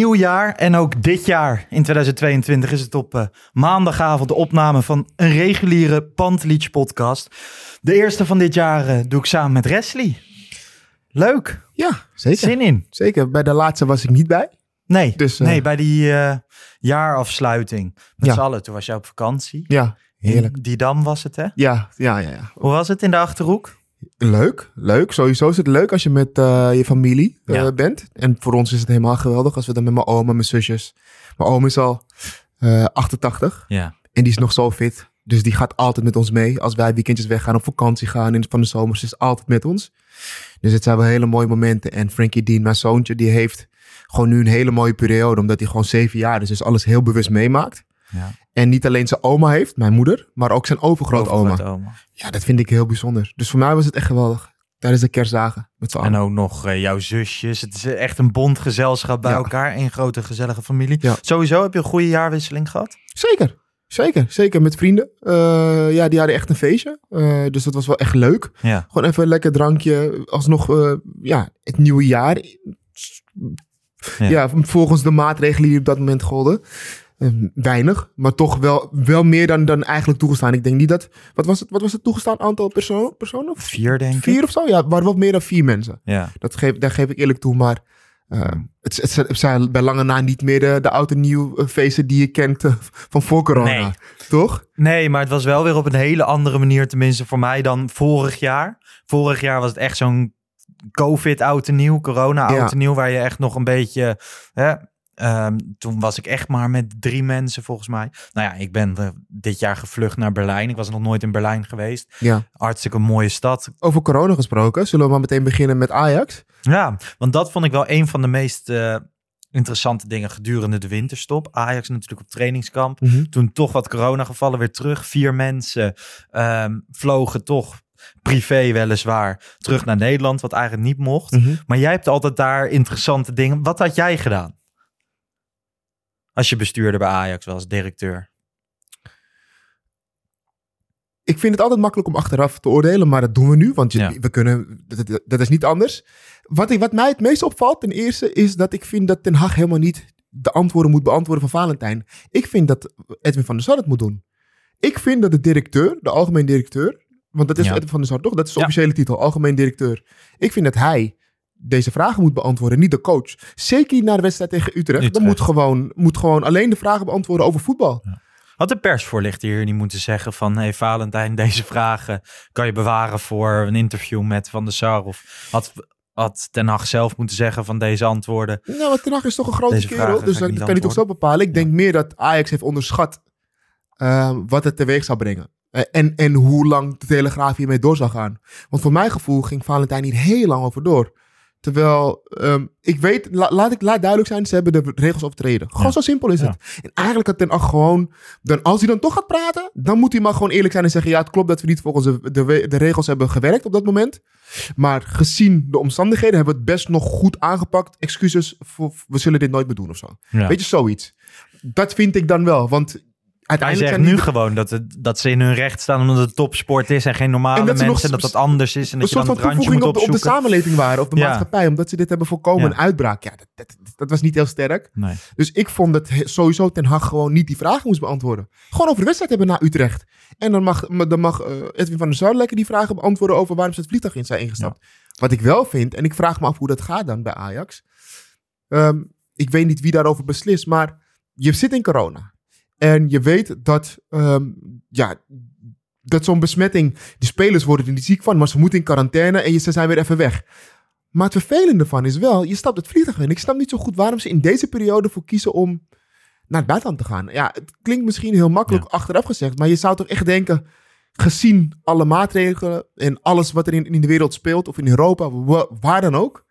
Nieuw jaar en ook dit jaar in 2022 is het op eh, maandagavond de opname van een reguliere Pantelic podcast. De eerste van dit jaar eh, doe ik samen met Wesley. Leuk, Ja, zeker. zin in. Zeker. Bij de laatste was ik niet bij. Nee, Dus, eh, nee bij die jaarafsluiting met Ja. z'n allen. Toen was jij op vakantie. Ja, heerlijk. In Didam was het hè? Ja, ja, ja, ja. Hoe was het in de Achterhoek? Leuk, leuk. Sowieso is het leuk als je met eh, je familie eh, Ja. bent. En voor ons is het helemaal geweldig als we dan met mijn oma, mijn zusjes. Mijn oom is al eh 88 Ja. en die is nog zo fit. Dus die gaat altijd met ons mee. Als wij weekendjes weggaan, op vakantie gaan in van de zomers, is altijd met ons. Dus het zijn wel hele mooie momenten. En Frankie Dean, mijn zoontje, die heeft gewoon nu een hele mooie periode. Omdat hij gewoon zeven jaar is. Dus alles heel bewust meemaakt. Ja. En niet alleen zijn oma heeft, mijn moeder, maar ook zijn overgrootoma. Ja, dat vind ik heel bijzonder. Dus voor mij was het echt geweldig. Tijdens de kerstdagen met z'n En allen. ook nog eh, jouw zusjes. Het is echt een bondgezelschap bij Ja. elkaar. Een grote gezellige familie. Ja. Sowieso heb je een goede jaarwisseling gehad. Zeker, zeker. Zeker met vrienden. Eh, ja, die hadden echt een feestje. Eh, dus dat was wel echt leuk. Ja. Gewoon even een lekker drankje. Alsnog, ja, het nieuwe jaar. Ja. Ja. volgens de maatregelen die op dat moment golden. Eh, weinig, maar toch wel, wel meer dan, dan eigenlijk toegestaan. Ik denk niet dat... Wat was het, wat was het toegestaan aantal personen? personen? Vier denk ik. Vier of zo? Ja, waren wel meer dan vier mensen. Ja. Dat geef, daar geef ik eerlijk toe, maar eh, het, het, het zijn bij lange na niet meer de, de oud en nieuw eh, feesten die je kent eh, van voor corona. Nee. Toch? Nee, maar het was wel weer op een hele andere manier, tenminste voor mij, dan vorig jaar. Vorig jaar was het echt zo'n COVID oud en nieuw, corona oud Ja. en nieuw, waar je echt nog een beetje... Hè, ehm, toen was ik echt maar met drie mensen volgens mij. Nou ja, ik ben eh, dit jaar gevlucht naar Berlijn. Ik was nog nooit in Berlijn geweest. Ja. Hartstikke mooie stad. Over corona gesproken, zullen we maar meteen beginnen met Ajax? Ja, want dat vond ik wel een van de meest eh, interessante dingen gedurende de winterstop. Ajax natuurlijk op trainingskamp. Toen toch wat coronagevallen weer terug. Vier mensen ehm, vlogen toch privé weliswaar terug naar Nederland, wat eigenlijk niet mocht. Mhm. Maar jij hebt altijd daar interessante dingen. Wat had jij gedaan? Als je bestuurder bij Ajax was, directeur. Ik vind het altijd makkelijk om achteraf te oordelen, maar dat doen we nu, want je- Ja. we kunnen, dat, is niet anders. Wat, ik, wat mij het meest opvalt, ten eerste, is dat ik vind dat Ten Hag helemaal niet de antwoorden moet beantwoorden van Valentijn. Ik vind dat Edwin van der Sar het moet doen. Ik vind dat de directeur, de algemeen directeur, want dat is Ja. Edwin van der Sar toch? Dat is de Ja. officiële titel, algemeen directeur. Ik vind dat hij deze vragen moet beantwoorden, niet de coach. Zeker niet na de wedstrijd tegen Utrecht. Dan moet gewoon, moet gewoon alleen de vragen beantwoorden over voetbal. Had de persvoorlichter hier niet moeten zeggen van... hey Valentijn, deze vragen kan je bewaren voor een interview met Van der Sar? Of had, had Ten Hag zelf moeten zeggen van deze antwoorden? Nou, Ten Hag is toch een grote kerel, dus dat niet kan hij toch zo bepalen. Ik denk meer dat Ajax heeft onderschat ehm, wat het teweeg zou brengen. Eh, en, en hoe lang de Telegraaf hiermee door zou gaan. Want voor mijn gevoel ging Valentijn hier heel lang over door. Terwijl, ehm, ik weet, la- laat ik laat duidelijk zijn, ze hebben de regels overtreden. Gewoon Ja. zo simpel is Ja. het. En eigenlijk had Ten Hag gewoon, dan, als hij dan toch gaat praten, dan moet hij maar gewoon eerlijk zijn en zeggen, ja, het klopt dat we niet volgens de, de, de regels hebben gewerkt op dat moment. Maar gezien de omstandigheden hebben we het best nog goed aangepakt. Excuses, voor, we zullen dit nooit meer doen of zo. Ja. Weet je, zoiets. Dat vind ik dan wel, want Hij zegt nu gewoon dat, het, dat ze in hun recht staan omdat het topsport is en geen normale En dat mensen. En dat dat anders is en een dat je soort van toevoeging op de, op de opzoeken. samenleving waren, op de Ja. maatschappij, omdat ze dit hebben voorkomen, Ja. een uitbraak. Ja, dat, dat, dat was niet heel sterk. Nee. Dus ik vond dat sowieso Ten Hag gewoon niet die vragen moest beantwoorden. Gewoon over de wedstrijd hebben na Utrecht. En dan mag, dan mag eh, Edwin van der Sar lekker die vragen beantwoorden over waarom ze het vliegtuig in zijn ingestapt. Wat ik wel vind, en ik vraag me af hoe dat gaat dan bij Ajax. Ehm, ik weet niet wie daarover beslist, maar je zit in corona. En je weet dat, ehm, ja, dat zo'n besmetting, die spelers worden er niet ziek van, maar ze moeten in quarantaine en ze zijn weer even weg. Maar het vervelende van is wel, je stapt het vliegtuig in. Ik snap niet zo goed waarom ze in deze periode voor kiezen om naar het buitenland te gaan. Ja, het klinkt misschien heel makkelijk achteraf gezegd, maar je zou toch echt denken, gezien alle maatregelen en alles wat er in, in de wereld speelt, of in Europa, wa- waar dan ook,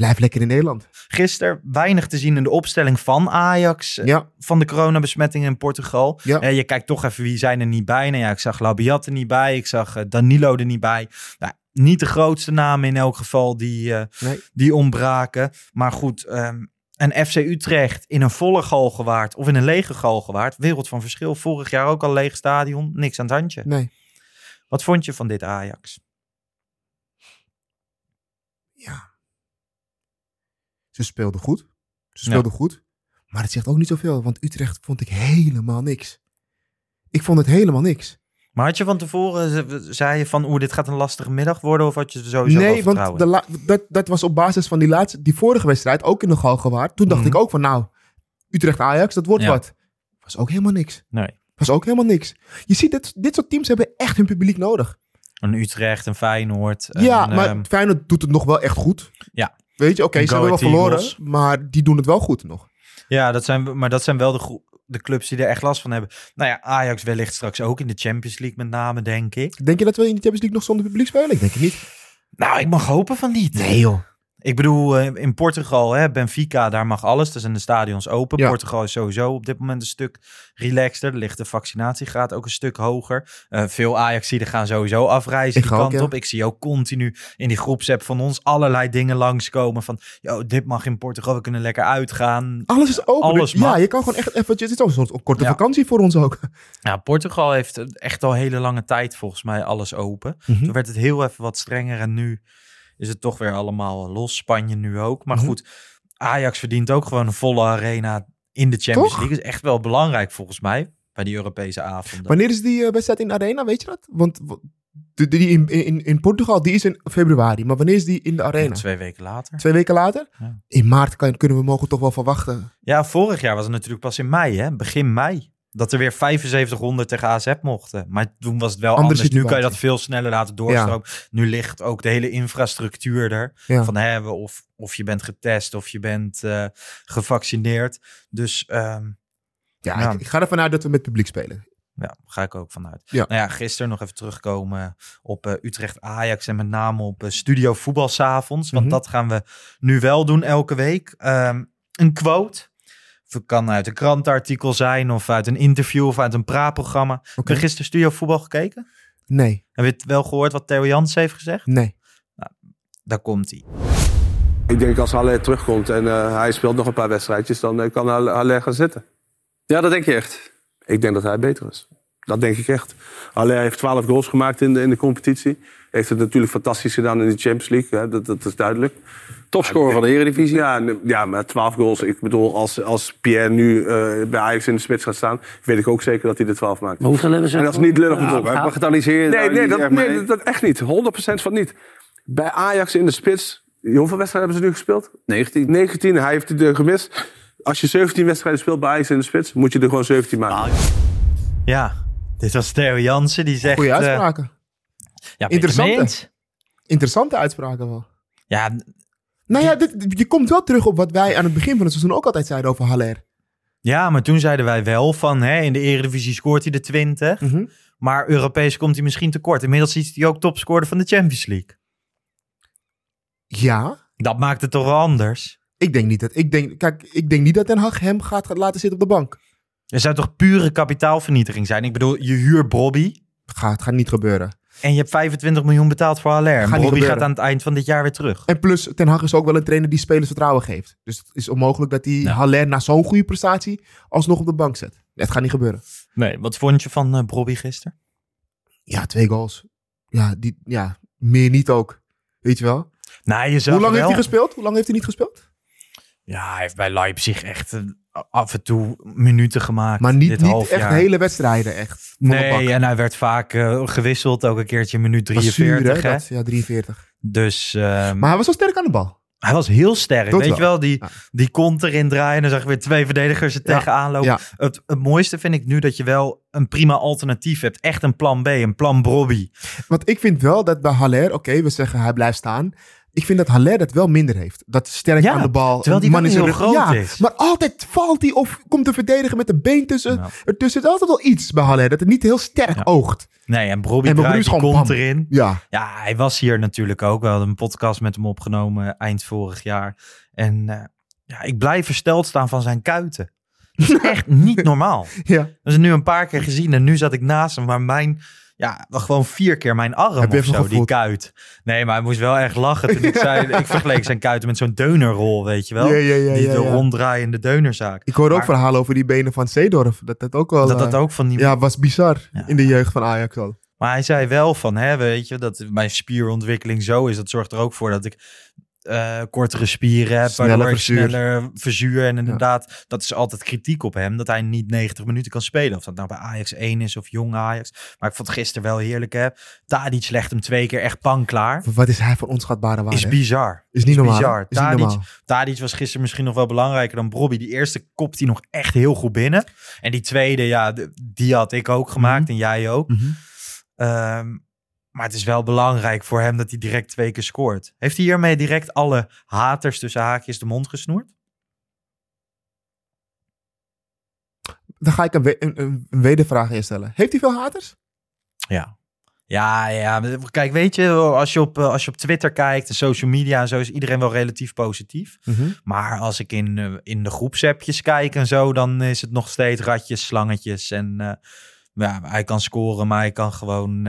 blijf lekker in Nederland. Gisteren weinig te zien in de opstelling van Ajax. eh, Ja, Van de coronabesmettingen in Portugal. Ja. Eh, je kijkt toch even wie zijn er niet bij. Nou ja, ik zag Labiat er niet bij. Ik zag eh, Danilo er niet bij. Nou, niet de grootste namen in elk geval die, Nee. die ontbraken. Maar goed, ehm en FC Utrecht in een volle Galgenwaard of in een lege Galgenwaard. Wereld van verschil. Vorig jaar ook al leeg stadion. Niks aan het handje. nee. Wat vond je van dit Ajax? Ja. Ze speelden goed. Ze speelden goed. Maar het zegt ook niet zoveel, want Utrecht vond ik helemaal niks. Ik vond het helemaal niks. Maar had je van tevoren, ze- zei je van, oeh, dit gaat een lastige middag worden? Of had je er sowieso nee, want de la- dat, dat was op basis van die, laatste, die vorige wedstrijd, ook in de Galgenwaard. Toen dacht Mhm. ik ook van, nou, Utrecht-Ajax, dat wordt Ja. wat. Was ook helemaal niks. Nee. Was ook helemaal niks. Je ziet, dit, dit soort teams hebben echt hun publiek nodig. Een Utrecht, een Feyenoord. ja, een, maar ehm, Feyenoord doet het nog wel echt goed. Ja. Weet je, oké, ze hebben wel verloren, Eagles. maar die doen het wel goed nog. ja, dat zijn, maar dat zijn wel de, de clubs die er echt last van hebben. Nou ja, Ajax wellicht straks ook in de Champions League met name, denk ik. Denk je dat we in de Champions League nog zonder publiek spelen? Ik denk het niet. Nou, ik mag hopen van niet. Nee joh. Ik bedoel, eh, in Portugal, hè, Benfica, daar mag alles. Daar zijn de stadions open. Ja. Portugal is sowieso op dit moment een stuk relaxter. Er ligt de vaccinatiegraad ook een stuk hoger. Eh, veel Ajaxiden gaan sowieso afreizen Ik die ook, kant ja. op. Ik zie ook continu in die groepsapp van ons allerlei dingen langskomen. Van, yo, dit mag in Portugal, we kunnen lekker uitgaan. Alles is open. Alles Dus ja, je kan gewoon echt eventjes... Het is ook een soort korte Ja. vakantie voor ons ook. Ja, Portugal heeft echt al hele lange tijd volgens mij alles open. Mhm. Toen werd het heel even wat strenger en nu is het toch weer allemaal los. Spanje nu ook. Maar Mhm. goed, Ajax verdient ook gewoon een volle arena in de Champions Toch? League. is echt wel belangrijk volgens mij bij die Europese avonden. Wanneer is die eh, wedstrijd in de arena, weet je dat? Want die in, in, in Portugal, die is in februari. Maar wanneer is die in de arena? Twee weken later. Twee weken later? Ja. In maart kan, kunnen we mogen toch wel verwachten. Ja, vorig jaar was het natuurlijk pas in mei, hè? begin mei. Dat er weer 7500 tegen AZ mochten. Maar toen was het wel anders. Nu kan je dat veel sneller laten doorstromen. Nu ligt ook de hele infrastructuur er. Ja. Van hè, of, of je bent getest of je bent eh, gevaccineerd. Dus ehm, Ja. Ik, ik ga ervan uit dat we met publiek spelen. ja, ga ik ook vanuit. Ja. Nou ja, gisteren nog even terugkomen op eh, Utrecht Ajax en met name op eh, Studio Voetbalsavonds. Want Mhm. dat gaan we nu wel doen elke week. Ehm, een quote. Het kan uit een krantenartikel zijn of uit een interview of uit een praatprogramma. Heb je gisteren Studio Voetbal gekeken? Nee, Heb je het wel gehoord wat Theo Jans heeft gezegd? nee. Daar komt hij. Ik denk als Haller terugkomt en eh, hij speelt nog een paar wedstrijdjes, dan eh, kan Haller gaan zitten. Ja, dat denk je echt. Ik denk dat hij beter is. Dat denk ik echt. Haller heeft 12 goals gemaakt in de, in de competitie. Heeft het natuurlijk fantastisch gedaan in de Champions League. Hè? Dat, dat is duidelijk. Topscorer van de Eredivisie. Ja, ja, maar 12 goals. Ik bedoel, als, als Pierre nu eh, bij Ajax in de spits gaat staan, weet ik ook zeker dat hij de 12 maakt. Maar hoeveel hebben ze? En dat is niet lullig Ja, bedoeld. maar bagatelliseer Nee, nee, dat, echt nee dat, dat echt niet. 100% van niet. Bij Ajax in de spits, hoeveel wedstrijden hebben ze nu gespeeld? 19. 19, hij heeft het er gemist. Als je 17 wedstrijden speelt bij Ajax in de spits, moet je er gewoon 17 maken. Ja, dit was Theo Jansen die zegt... Goeie eh, uitspraken. Ja, Interessante. Interessante uitspraken wel. Ja, Nou ja, dit, je komt wel terug op wat wij aan het begin van het seizoen ook altijd zeiden over Haller. Ja, maar toen zeiden wij wel van hè, in de Eredivisie scoort hij de 20. Mhm. Maar Europees komt hij misschien tekort. Inmiddels is hij ook topscorer van de Champions League. Ja, Dat maakt het toch wel anders. ik denk niet dat. Ik denk, kijk, ik denk niet dat Den Haag hem gaat, gaat laten zitten op de bank. Er zou toch pure kapitaalvernietiging zijn? Ik bedoel, je huurt Bobby Gaat, het gaat niet gebeuren. En je hebt 25 miljoen betaald voor Haller. Gaat Bobby gaat aan het eind van dit jaar weer terug. En plus, Ten Hag is ook wel een trainer die spelers vertrouwen geeft. Dus het is onmogelijk dat hij Ja. Haller na zo'n goede prestatie alsnog op de bank zet. Het gaat niet gebeuren. Nee, wat vond je van uh, Bobby gisteren? Ja, twee goals. Ja, die, ja, meer niet ook. Weet je wel? Nou, je zag Hoe lang wel... heeft hij gespeeld? Hoe lang heeft hij niet gespeeld? Ja, hij heeft bij Leipzig echt af en toe minuten gemaakt. Maar niet, dit niet half echt jaar. hele wedstrijden, echt. Nee, en hij werd vaak eh, gewisseld. Ook een keertje minuut Dat is zuur, 43. hè, dat- ja, 43. Dus, ehm, Maar hij was wel sterk aan de bal. Hij was heel sterk. Dat weet je wel. die, Ja. die kont erin draaien. En dan zag je weer twee verdedigers er tegenaan lopen. Ja. Het, het mooiste vind ik nu dat je wel een prima alternatief hebt. Echt een plan B, een plan Brobby. Want ik vind wel dat bij Haller, oké, we zeggen hij blijft staan. Ik vind dat Haller dat wel minder heeft. Dat sterk Ja, aan de bal. terwijl die man zijn heel rug- groot ja, is. Maar altijd valt hij of komt te verdedigen met een been tussen. Ja. Ertussen zit altijd wel iets bij Haller. Dat het niet heel sterk oogt. Nee, en is kont bam. erin. Ja, Ja, hij was hier natuurlijk ook. We hadden een podcast met hem opgenomen eind vorig jaar. En eh, ja, ik blijf versteld staan van zijn kuiten. Dat is echt niet normaal. ja. Dat is nu een paar keer gezien en nu zat ik naast hem. Maar mijn, ja, gewoon vier keer mijn arm Heb je of zo, die kuit. Nee, maar hij moest wel echt lachen toen ik zei... Ik vergeleek zijn kuiten met zo'n deunerrol, weet je wel? Ja, ja, ja, die ja, de ja. ronddraaiende deunerzaak. Ik hoorde ook verhalen over die benen van Seedorf. Dat dat ook wel... Dat dat eh, ook van die... Ja, was bizar Ja. in de jeugd van Ajax al. Maar hij zei wel van, hè, weet je, dat mijn spierontwikkeling zo is. Dat zorgt er ook voor dat ik eh, kortere spieren heb, Sneller waardoor verzuur. sneller verzuur. En inderdaad, dat is altijd kritiek op hem, dat hij niet 90 minuten kan spelen. Of dat nou bij Ajax 1 is of jong Ajax. Maar ik vond het gisteren wel heerlijk, hè. Tadic legt hem twee keer echt pan klaar. Wat is hij voor onschatbare waarde? Is bizar. Is niet normaal. bizar. Is niet Tadic, normaal. Tadic was gisteren misschien nog wel belangrijker dan Brobby. Die eerste kopt hij nog echt heel goed binnen. En die tweede, ja, die had ik ook gemaakt en jij ook. Mhm. Ehm, maar het is wel belangrijk voor hem dat hij direct twee keer scoort. Heeft hij hiermee direct alle haters tussen haakjes de mond gesnoerd? Dan ga ik een, we- een, een, wedervraag instellen. Heeft hij veel haters? Ja. Ja, ja. Kijk, weet je, als je, op, eh, als je op Twitter kijkt en social media en zo, is iedereen wel relatief positief. Maar als ik in, eh, in de groepsappjes kijk en zo, dan is het nog steeds ratjes, slangetjes. En eh, ja, hij kan scoren, maar hij kan gewoon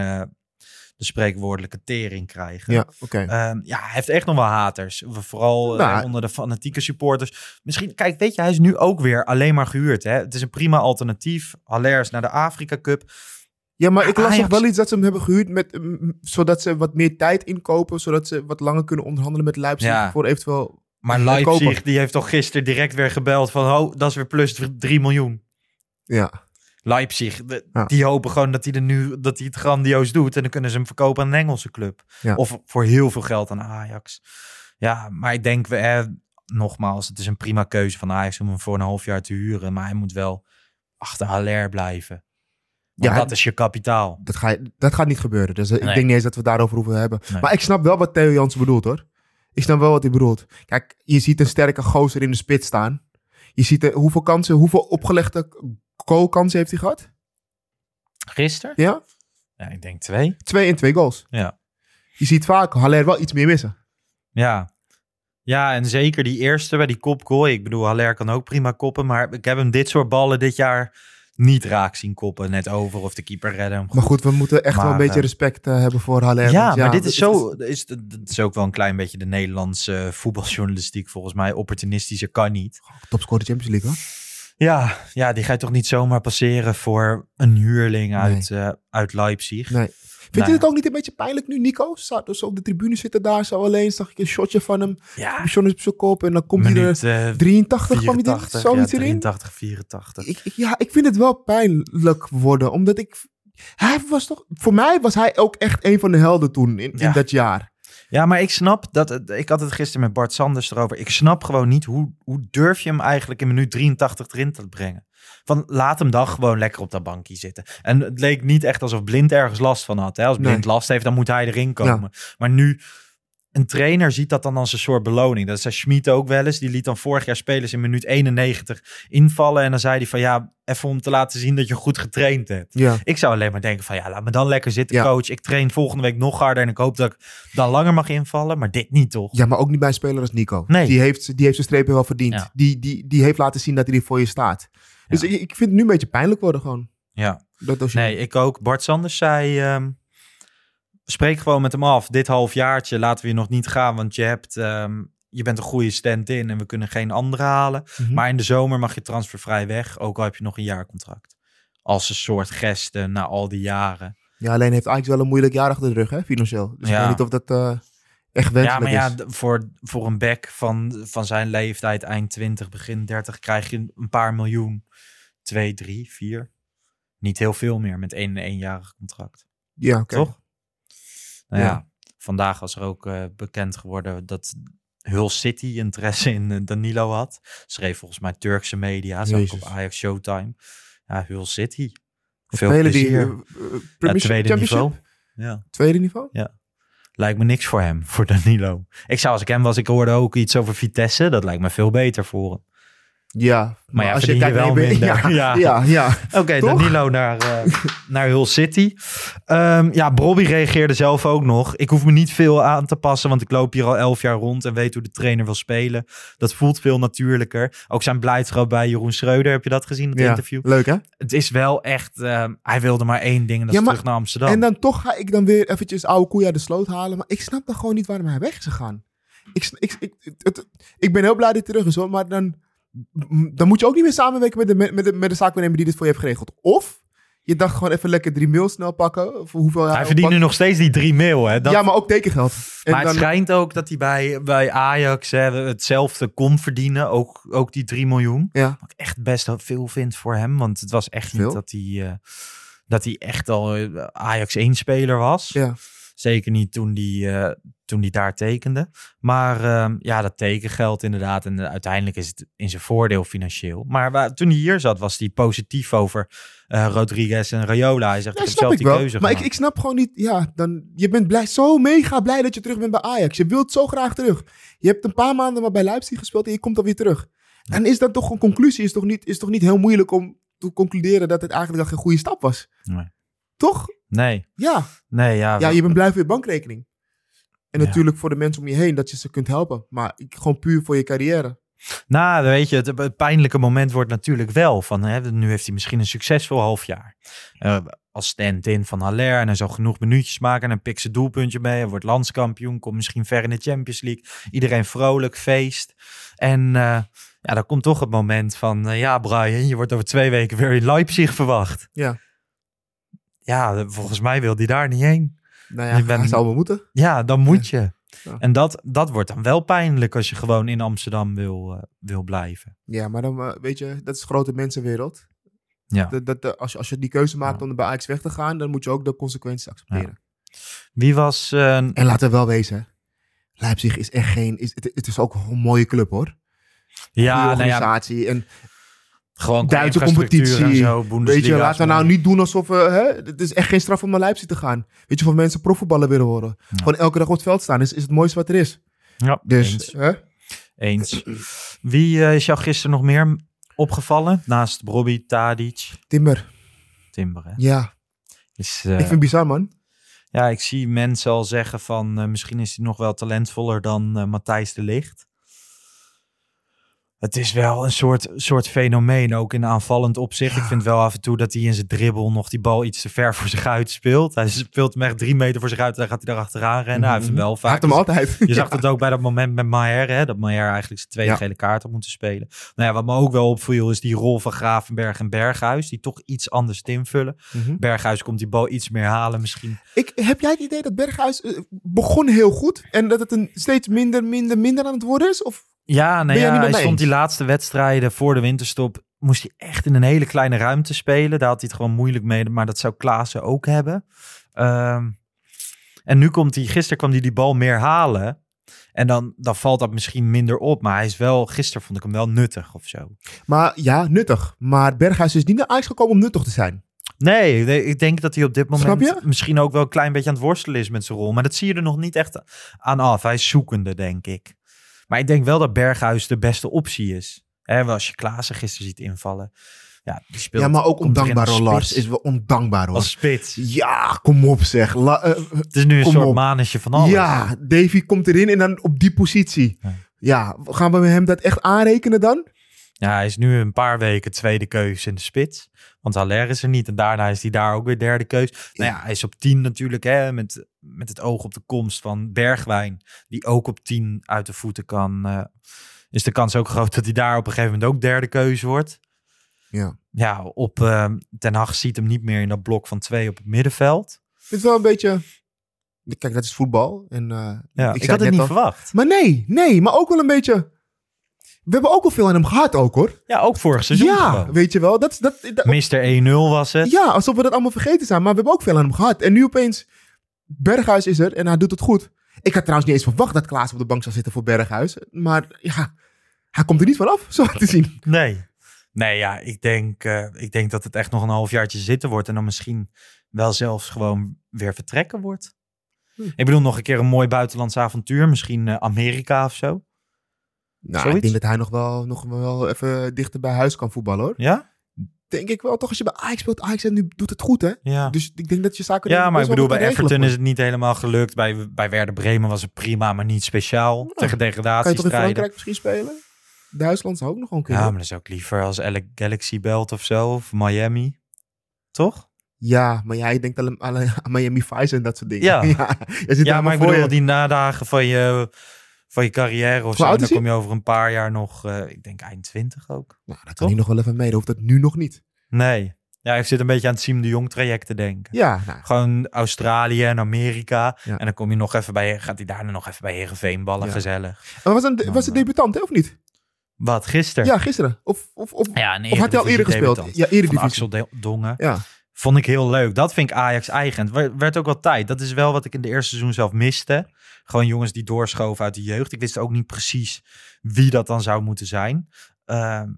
de spreekwoordelijke tering krijgen. Ja, oké. Ehm, ja, hij heeft echt nog wel haters. Vooral eh, Nou, onder de fanatieke supporters. Misschien, kijk, weet je, hij is nu ook weer alleen maar gehuurd. Hè? Het is een prima alternatief. Haller naar de Afrika Cup. Ja, maar ik las nog wel iets dat ze hem hebben gehuurd met, mm, zodat ze wat meer tijd inkopen, zodat ze wat langer kunnen onderhandelen met Leipzig Ja. voor eventueel... Maar Leipzig, die heeft toch gisteren direct weer gebeld van... Oh, dat is weer plus 3 miljoen. Ja, Leipzig, de- Ja. die hopen gewoon dat hij, er nu, dat hij het grandioos doet. En dan kunnen ze hem verkopen aan een Engelse club. Ja. Of voor heel veel geld aan Ajax. Ja, maar ik denk, we, eh, nogmaals, het is een prima keuze van Ajax om hem voor een half jaar te huren. Maar hij moet wel achter Haller blijven. Want Ja, dat is je kapitaal. dat, ga je, dat gaat niet gebeuren. Dus eh, ik Nee. denk niet eens dat we het daarover hoeven hebben. Nee. Maar ik snap wel wat Theo Jansen bedoelt hoor. Ik snap wel wat hij bedoelt. Kijk, je ziet een sterke gozer in de spits staan. Je ziet eh, hoeveel kansen, hoeveel opgelegde goalkansen heeft hij gehad? Gisteren? Ja? Ja, ik denk twee. Twee en twee goals. Ja. Je ziet vaak Haller wel iets meer missen. Ja. Ja, en zeker die eerste bij die kopgoal. Ik bedoel, Haller kan ook prima koppen. Maar ik heb hem dit soort ballen dit jaar niet raak zien koppen. Net over of de keeper redden hem Maar goed, we moeten echt wel een beetje eh, respect eh, hebben voor Haller. Ja, maar dit is zo. Is, dat is ook wel een klein beetje de Nederlandse eh, voetbaljournalistiek volgens mij. Opportunistische kan niet. Topscorer Champions League hoor. Ja, ja, die ga je toch niet zomaar passeren voor een huurling uit, uit Leipzig. Nee. Vind Nou je ja. het ook niet een beetje pijnlijk nu, Nico? Staat dus op de tribune zitten daar zo alleen. Zag ik een shotje van hem. Ja, is op zijn kop en dan komt hij er minuut eh, 83 kwam hij erin. 84, Zoiets ja, erin. 83, 84. Ik, ik- ja, ik vind het wel pijnlijk worden. Omdat ik... Hij was toch... Voor mij was hij ook echt een van de helden toen in, dat jaar. Ja, maar ik snap dat. Ik had het gisteren met Bart Sanders erover. Ik snap gewoon niet hoe, hoe durf je hem eigenlijk in minuut 83 erin te brengen. Van laat hem dan gewoon lekker op dat bankje zitten. En het leek niet echt alsof Blind ergens last van had. Hè? Als Blind Nee. last heeft, dan moet hij erin komen. Maar nu, een trainer ziet dat dan als een soort beloning. Dat zei Schmid ook wel eens. Die liet dan vorig jaar spelers in minuut 91 invallen. En dan zei hij van ja, even om te laten zien dat je goed getraind hebt. Ja. Ik zou alleen maar denken van ja, laat me dan lekker zitten, Ja. coach. Ik train volgende week nog harder en ik hoop dat ik dan langer mag invallen. Maar dit niet toch? ja, maar ook niet bij een speler als Nico. Nee. Die, heeft, die heeft zijn strepen wel verdiend. Ja. Die, die, die heeft laten zien dat hij er voor je staat. Dus Ja. ik, ik vind het nu een beetje pijnlijk worden gewoon. Ja. Dat als je, Nee, ik ook. Bart Sanders zei, ehm, spreek gewoon met hem af. Dit halfjaartje laten we je nog niet gaan, want je hebt... ehm, je bent een goede stand-in en we kunnen geen andere halen. Mhm. Maar in de zomer mag je transfervrij weg, ook al heb je nog een jaarcontract. Als een soort gesten na al die jaren. Ja, alleen heeft Ajax wel een moeilijk jaar achter de rug, hè, financieel. Dus ik Ja. weet niet of dat eh, echt Ja, wenselijk maar ja, is. d- voor, voor een back van, van zijn leeftijd, eind 20, begin 30, krijg je een paar miljoen. Twee, drie, vier. Niet heel veel meer met één eenjarig contract. Ja, oké. Toch? Nou ja. Ja. vandaag was er ook eh, bekend geworden dat Hull City interesse in eh, Danilo had. Schreef volgens mij Turkse media, zag ik op. Ajax Showtime. Ja, Hull City. Veel Spelen plezier. eh, Ja, tweede niveau. Ja. Tweede niveau? Lijkt me niks voor hem, voor Danilo. Ik zou als ik hem was, ik hoorde ook iets over Vitesse. Dat lijkt me veel beter voor hem. Ja. Maar ja, als je kijkt wel minder. Ja, Ja. ja, ja. Oké? Danilo naar, eh, naar Hull City. Ehm, ja, Bobby reageerde zelf ook nog. Ik hoef me niet veel aan te passen, want ik loop hier al elf jaar rond en weet hoe de trainer wil spelen. Dat voelt veel natuurlijker. Ook zijn blijdschap bij Jeroen Schreuder, heb je dat gezien, het Ja, interview? Leuk hè? Het is wel echt, ehm, hij wilde maar één ding en dat is maar- terug naar Amsterdam. En dan toch ga ik dan weer eventjes oude koeien de sloot halen. Maar ik snap dan gewoon niet waarom hij weg is gegaan. Ik, ik, ik, het- ik ben heel blij dat hij terug is hoor. Maar dan, dan moet je ook niet meer samenwerken met de, met, de, met de zaakwaarnemer die dit voor je heeft geregeld. Of je dacht gewoon even lekker drie mail snel pakken. Voor hoeveel hij verdient nu nog steeds die drie mil, hè? Dat, Ja, maar ook tekengeld. En maar het dan- schijnt ook dat hij bij, bij Ajax hè, hetzelfde kon verdienen. Ook, ook die 3 miljoen. Ja. Wat ik echt best wel veel vind voor hem. Want het was echt Veel? niet dat hij, eh, dat hij echt al eh, Ajax 1 speler was. Ja. Zeker niet toen die, eh, toen die daar tekende. Maar ehm, ja, dat tekengeld inderdaad. En eh, uiteindelijk is het in zijn voordeel financieel. Maar waar, toen hij hier zat, was hij positief over eh, Rodriguez en Rayola. Hij zegt, Ja, ik heb zelf ik die wel. keuze Maar ik, ik snap gewoon niet. Ja, dan, je bent blij, zo mega blij dat je terug bent bij Ajax. Je wilt zo graag terug. Je hebt een paar maanden maar bij Leipzig gespeeld en je komt dan weer terug. En is dat toch een conclusie? Is toch niet, is toch niet heel moeilijk om te concluderen dat het eigenlijk dan geen goede stap was? Nee. Toch? Nee, Ja. nee, ja. Ja, je bent blij voor je bankrekening. En Ja. natuurlijk voor de mensen om je heen dat je ze kunt helpen. Maar gewoon puur voor je carrière. Nou, weet je, het, het pijnlijke moment wordt natuurlijk wel van, hè, nu heeft hij misschien een succesvol half jaar. Eh, als stand-in van Haller en hij zal genoeg minuutjes maken en hij pikt zijn doelpuntje mee. Hij wordt landskampioen, komt misschien ver in de Champions League. Iedereen vrolijk, feest. En eh, ja, dan komt toch het moment van, eh, ja Brian, je wordt over twee weken weer in Leipzig verwacht. Ja. Ja, volgens mij wil hij daar niet heen. Nou Je ja, bent- hij zou wel moeten. Ja, dan moet je. Ja. En dat, dat wordt dan wel pijnlijk als je gewoon in Amsterdam wil, eh, wil blijven. Ja, maar dan eh, weet je, dat is grote mensenwereld. Ja. Dat, dat, dat- als, je, als je die keuze maakt Ja. om bij Ajax weg te gaan, dan moet je ook de consequenties accepteren. Wie was... eh, En laten we wel wezen, Leipzig is echt geen... Is, het, het is ook een mooie club hoor. ja, die nou ja, en gewoon Duitse competitie. En zo, weet je, laten we nou niet doen alsof we... Hè, het is echt geen straf om naar Leipzig te gaan. Weet je, voor mensen profvoetballer willen worden. Gewoon elke dag op het veld staan is, is het mooiste wat er is. Ja, Dus, eens. hè? eens. Wie eh, is jou gisteren nog meer opgevallen? Naast Bobby, Tadic, Timber. Timber. Hè? Ja, Is, eh, ik vind het bizar man. Ja, ik zie mensen al zeggen van eh, misschien is hij nog wel talentvoller dan Matthijs de Licht. Het is wel een soort, soort fenomeen, ook in aanvallend opzicht. Ik vind wel af en toe dat hij in zijn dribbel nog die bal iets te ver voor zich uit speelt. Hij speelt hem echt drie meter voor zich uit en dan gaat hij daar achteraan rennen. Hij heeft hem wel Mhm. Hij vaak. heeft hem altijd. Je zag het ook bij dat moment met Maher, hè, dat Maher eigenlijk zijn tweede Ja. gele kaart had moeten spelen. Nou ja, wat me ook wel opviel is die rol van Gravenberg en Berghuis, die toch iets anders invullen. Mhm. Berghuis komt die bal iets meer halen misschien. Ik, heb jij het idee dat Berghuis eh, begon heel goed en dat het een steeds minder, minder, minder aan het worden is? Of Ja, jij ja, hij stond die laatste wedstrijden voor de winterstop. Moest hij echt in een hele kleine ruimte spelen. Daar had hij het gewoon moeilijk mee. Maar dat zou Klaassen ook hebben. Ehm, en nu komt hij, gisteren kwam hij die bal meer halen. En dan, dan valt dat misschien minder op. Maar hij is wel, gisteren vond ik hem wel nuttig of zo. Maar ja, nuttig. Maar Berghuis is niet naar Ajax gekomen om nuttig te zijn. Nee, ik denk- ik denk dat hij op dit moment misschien ook wel een klein beetje aan het worstelen is met zijn rol. Maar dat zie je er nog niet echt aan af. Hij is zoekende, denk ik. Maar ik denk wel dat Berghuis de beste optie is. Hè, als je Klaassen gisteren ziet invallen. Ja, die speelt, ja, maar ook ondankbaar hoor, Lars. Is wel ondankbaar hoor. Als spits. Ja, kom op zeg. La- eh, Het is nu een soort op. manetje van alles. ja, Davy komt erin en dan op die positie. Ja. Ja, gaan we hem dat echt aanrekenen dan? Ja, hij is nu een paar weken tweede keus in de spits. Want Haller is er niet. En daarna is hij daar ook weer derde keus. Nou ja, hij is op 10 natuurlijk. Hè, met, met het oog op de komst van Bergwijn. Die ook op 10 uit de voeten kan. eh, is de kans ook groot dat hij daar op een gegeven moment ook derde keuze wordt. Ja. Ja, op eh, Ten Hag ziet hem niet meer in dat blok van twee op het middenveld. Het wel een beetje... Kijk, dat is voetbal. En, eh, Ja, ik had het niet al- verwacht. Maar nee, nee, maar ook wel een beetje... We hebben ook wel veel aan hem gehad ook hoor. Ja, ook vorig seizoen ja, gewoon. weet je wel. Dat, dat, dat, Mister 1-0 was het. ja, alsof we dat allemaal vergeten zijn. Maar we hebben ook veel aan hem gehad. En nu opeens, Berghuis is er en hij doet het goed. Ik had trouwens niet eens verwacht dat Klaas op de bank zou zitten voor Berghuis. Maar ja, hij komt er niet vanaf, zo te zien. Nee. Nee, ja, ik denk, eh, ik denk dat het echt nog een halfjaartje zitten wordt. En dan misschien wel zelfs gewoon weer vertrekken wordt. Hm. Ik bedoel, nog een keer een mooi buitenlands avontuur. Misschien eh, Amerika of zo. Nou, Zoiets? ik denk dat hij nog wel, nog wel even dichter bij huis kan voetballen hoor. Ja? Denk ik wel, toch als je bij Ajax speelt, Ajax nu doet het goed hè. Ja. Dus ik denk dat je zaken Ja, maar ik bedoel, bij regelen Everton is het niet helemaal gelukt. Bij, bij Werder Bremen was het prima, maar niet speciaal. tegen Kan je toch in. Frankrijk misschien spelen? Duitsland zou ook nog gewoon kunnen. Ja, maar dat is ook liever als Galaxy belt of zo. Of Miami. Toch? Ja, maar jij denkt alleen, aan Miami Vice en dat soort dingen. Ja. Ja, maar ik bedoel, je. die nadagen van je, van je carrière of zo. En dan hij? kom je over een paar jaar nog, eh, ik denk eind 20 ook. Nou, dat kan hij nog wel even mee. Dan hoeft dat nu nog niet. Nee. Ja, ik zit een beetje aan het Siem de Jong traject te denken. Ja, nou, Gewoon Australië en Amerika. Ja. En dan kom je nog even bij, gaat hij daarna nog even bij Heerenveen ballen, Ja. gezellig. maar was, een, was het debutant, hè, of niet? Wat, gisteren? Ja, gisteren. Of, of, of, Ja, of had hij al eerder gespeeld? Ja, Van Eredivisie. Axel Dongen. Ja. Vond ik heel leuk. Dat vind ik Ajax eigen. Het werd- werd ook wel tijd. Dat is wel wat ik in de eerste seizoen zelf miste. Gewoon jongens die doorschoven uit de jeugd. Ik wist ook niet precies wie dat dan zou moeten zijn. Ehm,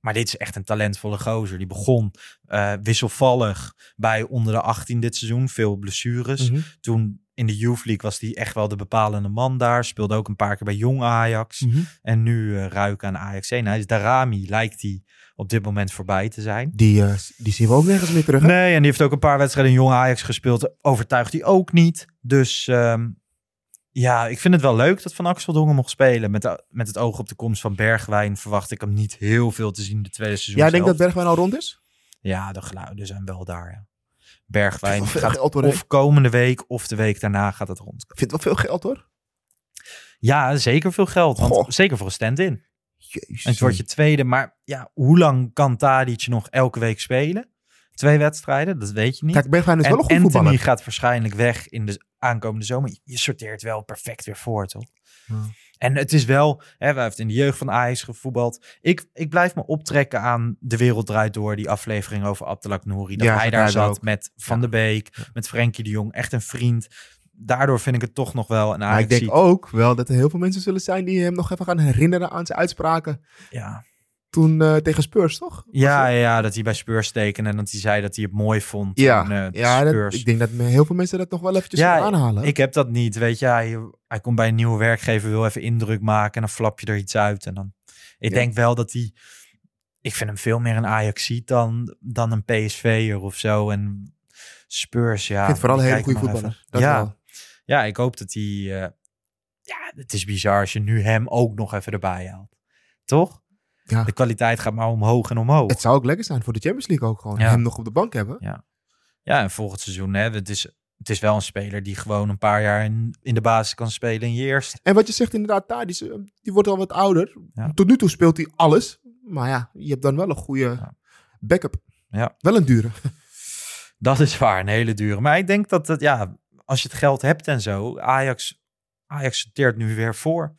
maar dit is echt een talentvolle gozer. Die begon eh, wisselvallig bij onder de 18 dit seizoen. Veel blessures. Mhm. Toen in de Youth League was hij echt wel de bepalende man daar. Speelde ook een paar keer bij jong Ajax. Mhm. En nu eh ruiken aan Ajax 1. Hij is Darami, lijkt hij op dit moment voorbij te zijn. Die, eh, die zien we ook nergens meer terug. hè? Nee, en die heeft ook een paar wedstrijden in jong Ajax gespeeld. Overtuigt hij ook niet. Dus ehm, ja, ik vind het wel leuk dat Van Axel Dongen mocht spelen. Met, de- met het oog op de komst van Bergwijn verwacht ik hem niet heel veel te zien de tweede seizoen. Jij denkt dat. Bergwijn al rond is? Ja, de geluiden zijn wel daar. Ja. Bergwijn gaat of komende week of de week daarna gaat het rond. Ik vind het wel veel geld hoor. Ja, zeker veel geld. Want Goh. zeker voor een stand-in. Jezus. En het wordt je tweede. Maar ja, hoe lang kan Tadic nog elke week spelen? Twee wedstrijden, dat weet je niet. Kijk, Bergwijn is en wel een goede Anthony voetballer. gaat waarschijnlijk weg in de aankomende zomer. Je sorteert wel perfect weer voor, toch? Ja. En het is wel, hè, wij hebben in de jeugd van Ajax gevoetbald. Ik, ik blijf me optrekken aan De Wereld Draait Door, die aflevering over Abdelak Nouri. Dat Ja, hij daar zat ook. met Van Ja. der Beek, met Frenkie de Jong. Echt een vriend. Daardoor vind ik het toch nog wel een Maar Ajax. ik denk ook wel dat er heel veel mensen zullen zijn die hem nog even gaan herinneren aan zijn uitspraken Ja. Toen eh, tegen Spurs, toch? Ja, ja, dat hij bij Spurs tekende en dat hij zei dat hij het mooi vond. Ja, eh, ja dat- ik denk dat heel veel mensen dat nog wel eventjes Ja, gaan aanhalen. Ik heb dat niet, weet je. Hij, hij komt bij een nieuwe werkgever, wil even indruk maken en dan flap je er iets uit. En dan, ik Ja. denk wel dat hij, ik vind hem veel meer een Ajaxiet dan, dan een PSV'er of zo. En Spurs, ja. ik vind het vooral een hele goede voetballer. Dat Ja. wel. Ja, ik hoop dat hij, eh, ja, het is bizar als je nu hem ook nog even erbij haalt. Toch? Ja. De kwaliteit gaat maar omhoog en omhoog. Het zou ook lekker zijn voor de Champions League ook gewoon. Ja. Hem nog op de bank hebben. Ja. Ja, en volgend seizoen, hè, het is, het is wel een speler die gewoon een paar jaar in, in de basis kan spelen in je eerste. En wat je zegt inderdaad, daar, die, eh, die wordt al wat ouder. Ja. Tot nu toe speelt hij alles. Maar ja, je hebt dan wel een goede backup. Ja. Wel een dure. Dat is waar, een hele dure. Maar ik denk dat het, ja, als je het geld hebt en zo, Ajax, Ajax sorteert nu weer voor.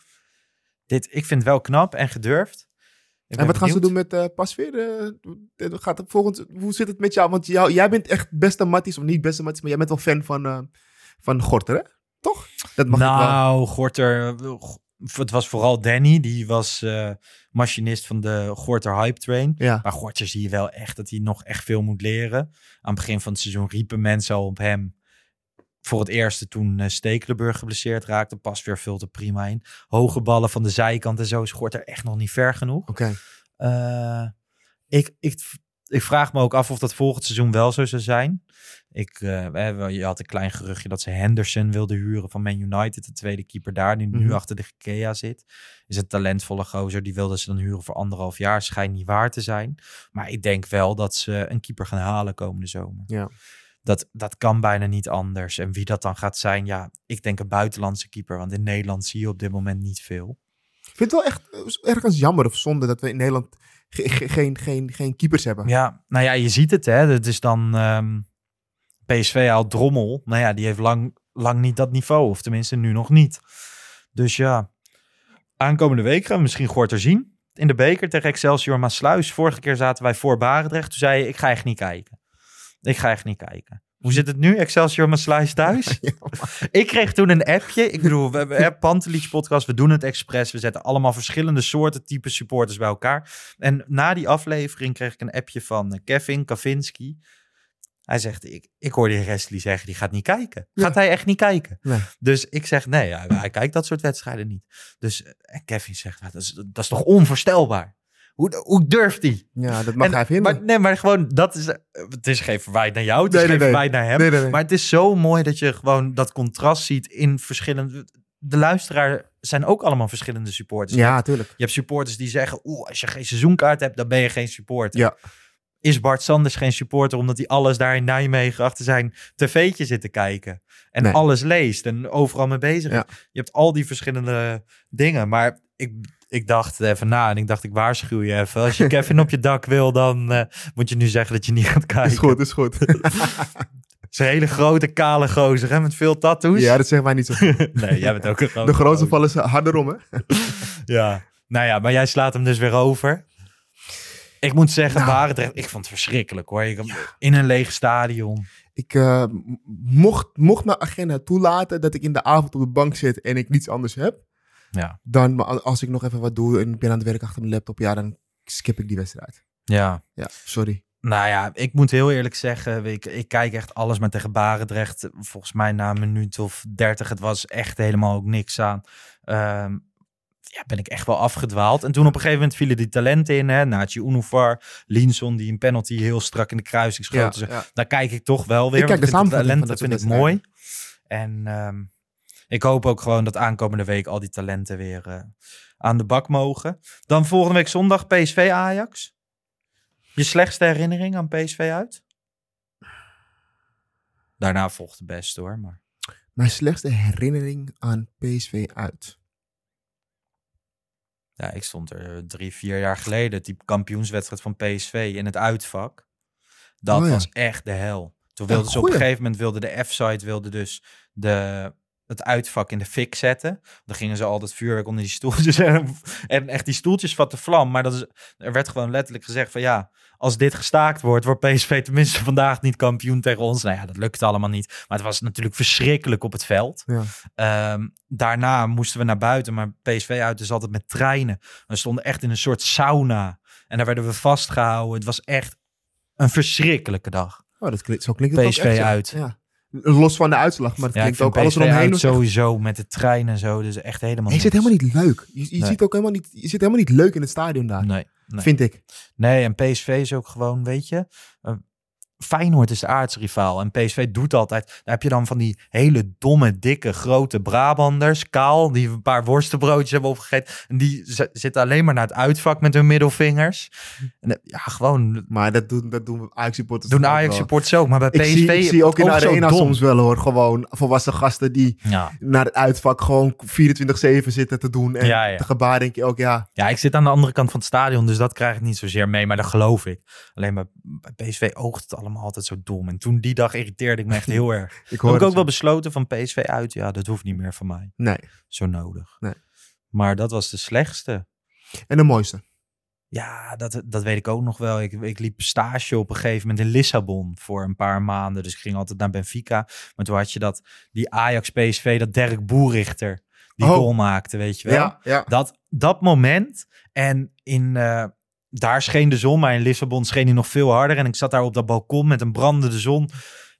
Dit, ik vind het wel knap en gedurfd. En wat gaan ze doen met eh Pasveer? Eh, gaat het volgens, hoe zit het met jou? Want jou, jij bent echt beste Matties, of niet beste Matties, maar jij bent wel fan van, eh, van Gorter, hè? Toch? Dat mag ik wel. Nou, Gorter, het was vooral Danny, die was machinist van de Gorter Hype Train. Ja. Maar Gorter zie je wel echt dat hij nog echt veel moet leren. Aan het begin van het seizoen riepen mensen al op hem. Voor het eerste toen eh, Stekelenburg geblesseerd raakte. Pas weer vult er prima in. Hoge ballen van de zijkant en zo is Gorter echt nog niet ver genoeg. Oké. Eh, ik, ik, ik vraag me ook af of dat volgend seizoen wel zo zou zijn. Ik, eh, je had een klein geruchtje dat ze Henderson wilden huren van Man United. De tweede keeper daar, die nu Mhm. achter de Gekea zit. Is een talentvolle gozer. Die wilden ze dan huren voor anderhalf jaar. Schijnt niet waar te zijn. Maar ik denk wel dat ze een keeper gaan halen komende zomer. Ja. Dat, dat kan bijna niet anders. En wie dat dan gaat zijn, ja, ik denk een buitenlandse keeper. Want in Nederland zie je op dit moment niet veel. Ik vind het wel echt eh, ergens jammer of zonde dat we in Nederland ge- ge- geen, geen, geen keepers hebben. Ja, nou ja, je ziet het hè. Het is dan ehm, PSV haalt Drommel. Nou ja, die heeft lang, lang niet dat niveau. Of tenminste nu nog niet. Dus ja, aankomende week gaan we misschien Gorter zien. In de beker tegen Excelsior Maasluis. Vorige keer zaten wij voor Barendrecht. Toen zei je, ik ga echt niet kijken. Ik ga echt niet kijken. Hoe zit het nu? Excelsior Maasluis thuis? ik kreeg toen een appje. Ik bedoel, we hebben Pantelich podcast. We doen het expres. We zetten allemaal verschillende soorten type supporters bij elkaar. En na die aflevering kreeg ik een appje van eh, Kevin Kavinski. Hij zegt, ik, ik hoorde Restley zeggen, die gaat niet kijken. Gaat hij echt niet kijken? Nee. Dus ik zeg, nee, hij, hij kijkt dat soort wedstrijden niet. Dus eh, en Kevin zegt, "Nou, dat is, dat is toch onvoorstelbaar? Hoe, hoe durft hij? Ja, dat mag En- hij vinden. Maar, nee, maar gewoon, dat is, het is geen verwijt naar jou, het is Nee, geen verwijt naar hem. Maar het is zo mooi dat je gewoon dat contrast ziet in verschillende... De luisteraar zijn ook allemaal verschillende supporters. Ja, hebt- tuurlijk. Je hebt supporters die zeggen, oeh, als je geen seizoenkaart hebt, dan ben je geen supporter. Ja. Is Bart Sanders geen supporter omdat hij alles daar in Nijmegen achter zijn tv'tje zit te kijken? En Nee. alles leest en overal mee bezig is. Ja. Je hebt al die verschillende dingen. Maar ik, ik dacht even na en ik dacht, ik waarschuw je even. Als je Kevin op je dak wil, dan eh, moet je nu zeggen dat je niet gaat kijken. Is goed, is goed. Het is een hele grote, kale gozer hè, met veel tattoos. ja, dat zeggen wij niet zo. Nee, jij bent ook een grote De grootste vallen ze harder om, hè? Ja. Nou ja, maar jij slaat hem dus weer over. Ik moet zeggen, Nou. Ik vond het verschrikkelijk hoor. Ik, In een leeg stadion. Ik eh, mocht, mocht mijn agenda toelaten dat ik in de avond op de bank zit en ik niets anders heb, Ja. dan als ik nog even wat doe en ik ben aan het werk achter mijn laptop, ja, dan skip ik die wedstrijd. Ja. Ja, sorry. Nou ja, ik moet heel eerlijk zeggen, ik, ik kijk echt alles maar tegen Barendrecht. Volgens mij na een minuut of dertig, het was echt helemaal ook niks aan. Ehm, ja, ben ik echt wel afgedwaald. En toen op een gegeven moment vielen die talenten in. Hè? Nachi Unufar, Linson die een penalty heel strak in de kruising schoten. Ja, Ze- ja. Daar kijk ik toch wel weer. Ik kijk de vind talent, dat vind ik mooi. En ehm, ik hoop ook gewoon dat aankomende week al die talenten weer eh, aan de bak mogen. Dan volgende week zondag PSV Ajax. Je slechtste herinnering aan PSV uit? Daarna volgt de beste hoor. Maar... Mijn slechtste herinnering aan PSV uit. Ja, ik stond er drie, vier jaar geleden. Die kampioenswedstrijd van PSV in het uitvak. Dat Oh ja. was echt de hel. Toen Ja, wilden ze op een gegeven moment, wilde de F-site wilde dus de, het uitvak in de fik zetten. Dan gingen ze al dat vuurwerk onder die stoeltjes. En, en echt die stoeltjes vatten vlam. Maar dat is, er werd gewoon letterlijk gezegd van ja, als dit gestaakt wordt, wordt PSV tenminste vandaag niet kampioen tegen ons. Nou ja, dat lukte allemaal niet. Maar het was natuurlijk verschrikkelijk op het veld. Ja. Ehm, daarna moesten we naar buiten, maar PSV uit is altijd met treinen. We stonden echt in een soort sauna. En daar werden we vastgehouden. Het was echt een verschrikkelijke dag. Oh, dat klinkt, zo klinkt het PSV echt, uit. Ja. Los van de uitslag, maar het Ja, klinkt ook alles eromheen. echt- sowieso met de trein en zo. Dus echt helemaal je zit helemaal niet leuk. Je, je, Nee. ziet ook helemaal niet, je zit helemaal niet leuk in het stadion daar. Nee, nee. Vind ik. Nee, en PSV is ook gewoon, weet je... Feyenoord is de aardsrivaal en PSV doet altijd. Daar heb je dan van die hele domme, dikke, grote Brabanders, kaal, die een paar worstenbroodjes hebben opgegeten. En die zitten alleen maar naar het uitvak met hun middelvingers. En, eh, ja, gewoon Maar dat doen, dat doen Ajax supporters doen ook Ajax wel. supporters ook. Maar bij Ik PSV zie, ik zie ook in de arena soms wel hoor. Gewoon volwassen gasten die Ja. naar het uitvak gewoon 24-7 zitten te doen. En Ja, ja. te gebaar denk je ook, ja. Ja, ik zit aan de andere kant van het stadion, dus dat krijg ik niet zozeer mee, maar dat geloof ik. Alleen bij, bij PSV oogt het allemaal altijd zo dom. En toen die dag irriteerde ik me echt heel erg. Ik Heb hoor ik het ook wel besloten van PSV uit, ja, dat hoeft niet meer van mij. Nee. Zo nodig. Nee. Maar dat was de slechtste. En de mooiste. Ja, dat, dat weet ik ook nog wel. Ik, ik liep stage op een gegeven moment in Lissabon voor een paar maanden. Dus ik ging altijd naar Benfica. Maar toen had je dat, die Ajax-PSV, dat Dirk Boerichter, die Oh. goal maakte, weet je wel. Ja, ja. Dat, dat moment. En in, eh, daar scheen de zon, maar in Lissabon scheen hij nog veel harder. En ik zat daar op dat balkon met een brandende zon.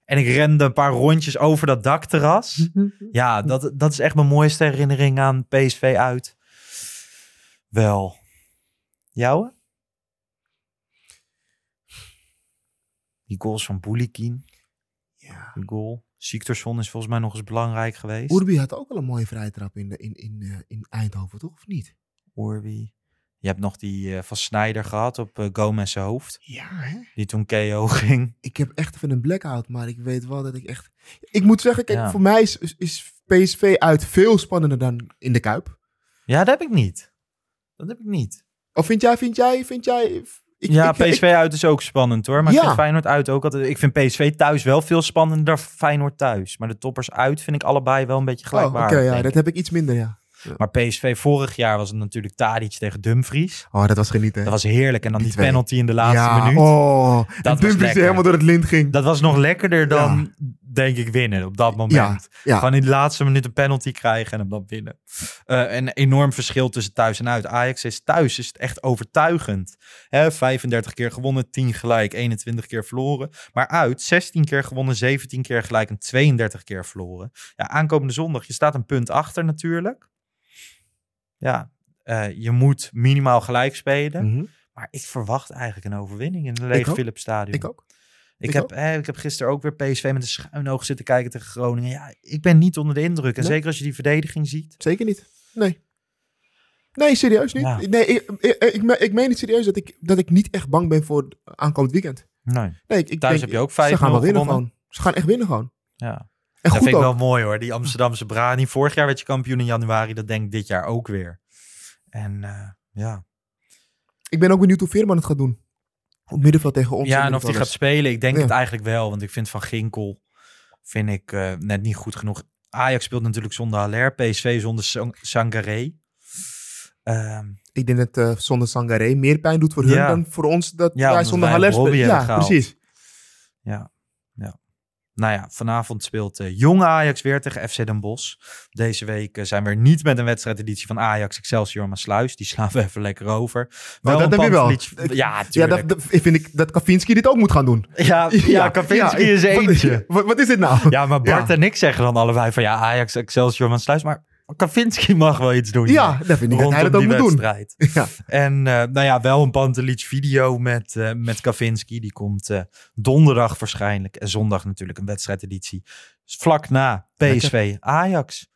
En ik rende een paar rondjes over dat dakterras. Ja, dat, dat is echt mijn mooiste herinnering aan PSV uit. Wel. Jouwe? Die goals van Boulikin. Ja. De goal. Siktersson is volgens mij nog eens belangrijk geweest. Urbi had ook al een mooie vrije trap in, de, in, in, eh, in Eindhoven, toch? Of niet? Urbi. Je hebt nog die eh, van Snijder gehad op uh, Gomez hoofd. Ja, hè? Die toen KO ging. Ik heb echt even een blackout, maar ik weet wel dat ik echt... Ik moet zeggen, kijk, Ja. voor mij is, is- is PSV uit veel spannender dan in de Kuip. Ja, dat heb ik niet. Dat heb ik niet. Of vind jij, vind jij, vind jij... Ik, ja, ik- ik- PSV uit is ook spannend hoor. Maar ik Ja. vind Feyenoord uit ook altijd... Ik vind PSV thuis wel veel spannender dan Feyenoord thuis. Maar de toppers uit vind ik allebei wel een beetje Oh, oké, gelijkwaardig. ja, dat ik. heb ik iets minder, ja. Maar PSV vorig jaar was het natuurlijk Tadic tegen Dumfries. Oh, dat was genieten. Dat was heerlijk. En dan Die penalty in de laatste ja, minuut. Oh, was Dumfries die helemaal door het lint ging. Dat was nog lekkerder dan, denk ik, winnen op dat moment. Gewoon in de laatste minuut een penalty krijgen en hem dan winnen. Eh, een enorm verschil tussen thuis en uit. Ajax is thuis is het echt overtuigend. Hè, 35 keer gewonnen, 10 gelijk, 21 keer verloren. Maar uit 16 keer gewonnen, 17 keer gelijk en 32 keer verloren. Ja, aankomende zondag, je staat een punt achter natuurlijk. Ja, eh, je moet minimaal gelijk spelen. Mhm. Maar ik verwacht eigenlijk een overwinning in het lege ook. Philips Stadion. Ik ook. Ik, Ik heb, eh, ik heb gisteren ook weer PSV met een schuin oog zitten kijken tegen Groningen. Ja, ik ben niet onder de indruk. En Nee. zeker als je die verdediging ziet. Zeker niet. Nee. Nee, serieus niet. Ja. Nee, ik, ik, ik, ik meen het serieus dat ik, dat ik niet echt bang ben voor aankomend weekend. Nee. Nee, ik, Thuis denk, heb je ook 5-0 Ze gaan wel winnen gewonnen. gewoon. Ze gaan echt winnen gewoon. Ja. Dat vind ik wel mooi hoor. Die Amsterdamse Brani. Vorig jaar werd je kampioen in januari. Dat denk ik dit jaar ook weer. En eh, ja. Ik ben ook benieuwd hoe Veerman het gaat doen. Op middenveld tegen ons. Ja, en of hij gaat spelen. Ik denk Ja. het eigenlijk wel. Want ik vind Van Ginkel vind ik eh, net niet goed genoeg. Ajax speelt natuurlijk zonder Haller. PSV zonder Sang- Sangaré. Ehm, Ik denk dat eh, zonder Sangaré meer pijn doet voor hun Ja. dan voor ons dat Ja, wij zonder Haller spelen. Ja, precies. Ja. Nou ja, vanavond speelt eh Jong Ajax weer tegen FC Den Bosch. Deze week eh, zijn we er niet met een wedstrijdeditie van Ajax Excelsior Maasluis. Die slaan we even lekker over. Maar dat een heb je wel. Ja, dat, dat vind ik dat Kavinski dit ook moet gaan doen. Ja, ja, Kavinski is eentje. Wat, wat is dit nou? Ja, maar Bart en ik zeggen dan allebei van ja, Ajax Excelsior Maasluis. Maar Kavinski mag wel iets doen. Ja, dat vind ik dat hij dat rondom ook moet doen. Ja. En eh, nou ja, wel een Pantelic video met, eh met Kavinski. Die komt eh, donderdag waarschijnlijk. En zondag natuurlijk een wedstrijdeditie. Vlak na PSV Ajax.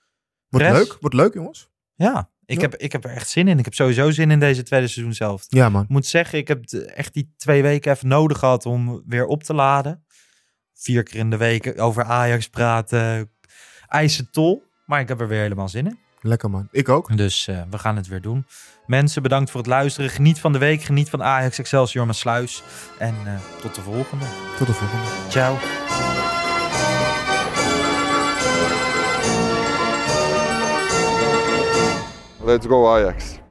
Wordt leuk, wordt leuk jongens. Ja, ik, Ja. Heb, ik heb er echt zin in. Ik heb sowieso zin in deze tweede seizoen zelf. Ja man. Ik moet zeggen, ik heb echt die twee weken even nodig gehad om weer op te laden. Vier keer in de week over Ajax praten. Eisen tol. Maar ik heb er weer helemaal zin in. Lekker man. Ik ook. Dus eh, we gaan het weer doen. Mensen, bedankt voor het luisteren. Geniet van de week. Geniet van Ajax Excelsior Sluis. En eh, tot de volgende. Tot de volgende. Ciao. Let's go Ajax.